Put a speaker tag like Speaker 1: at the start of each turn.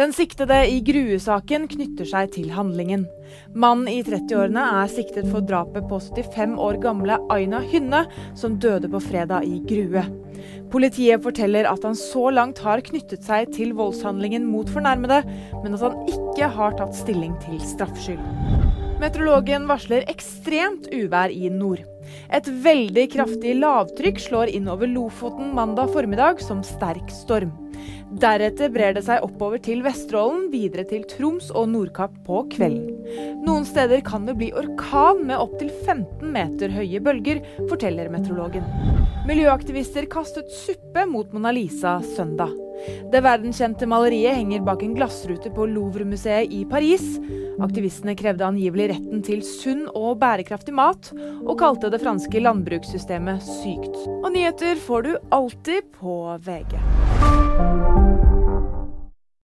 Speaker 1: Den siktede i Grue-saken knytter seg til handlingen. Mannen i 30-årene er siktet for drapet på 75 år gamle Aina Hynne, som døde på fredag i Grue. Politiet forteller at han så langt har knyttet seg til voldshandlingen mot fornærmede, men at han ikke har tatt stilling til straffskyld. Meteorologen varsler ekstremt uvær i nord. Et veldig kraftig lavtrykk slår inn over Lofoten mandag formiddag som sterk storm. Deretter brer det seg oppover til Vesterålen, videre til Troms og Nordkapp på kvelden. Noen steder kan det bli orkan med opptil 15 meter høye bølger, forteller meteorologen. Miljøaktivister kastet suppe mot Mona Lisa søndag. Det verdenskjente maleriet henger bak en glassrute på Louvre-museet i Paris. Aktivistene krevde angivelig retten til sunn og bærekraftig mat, og kalte det franske landbrukssystemet sykt. Og nyheter får du alltid på VG.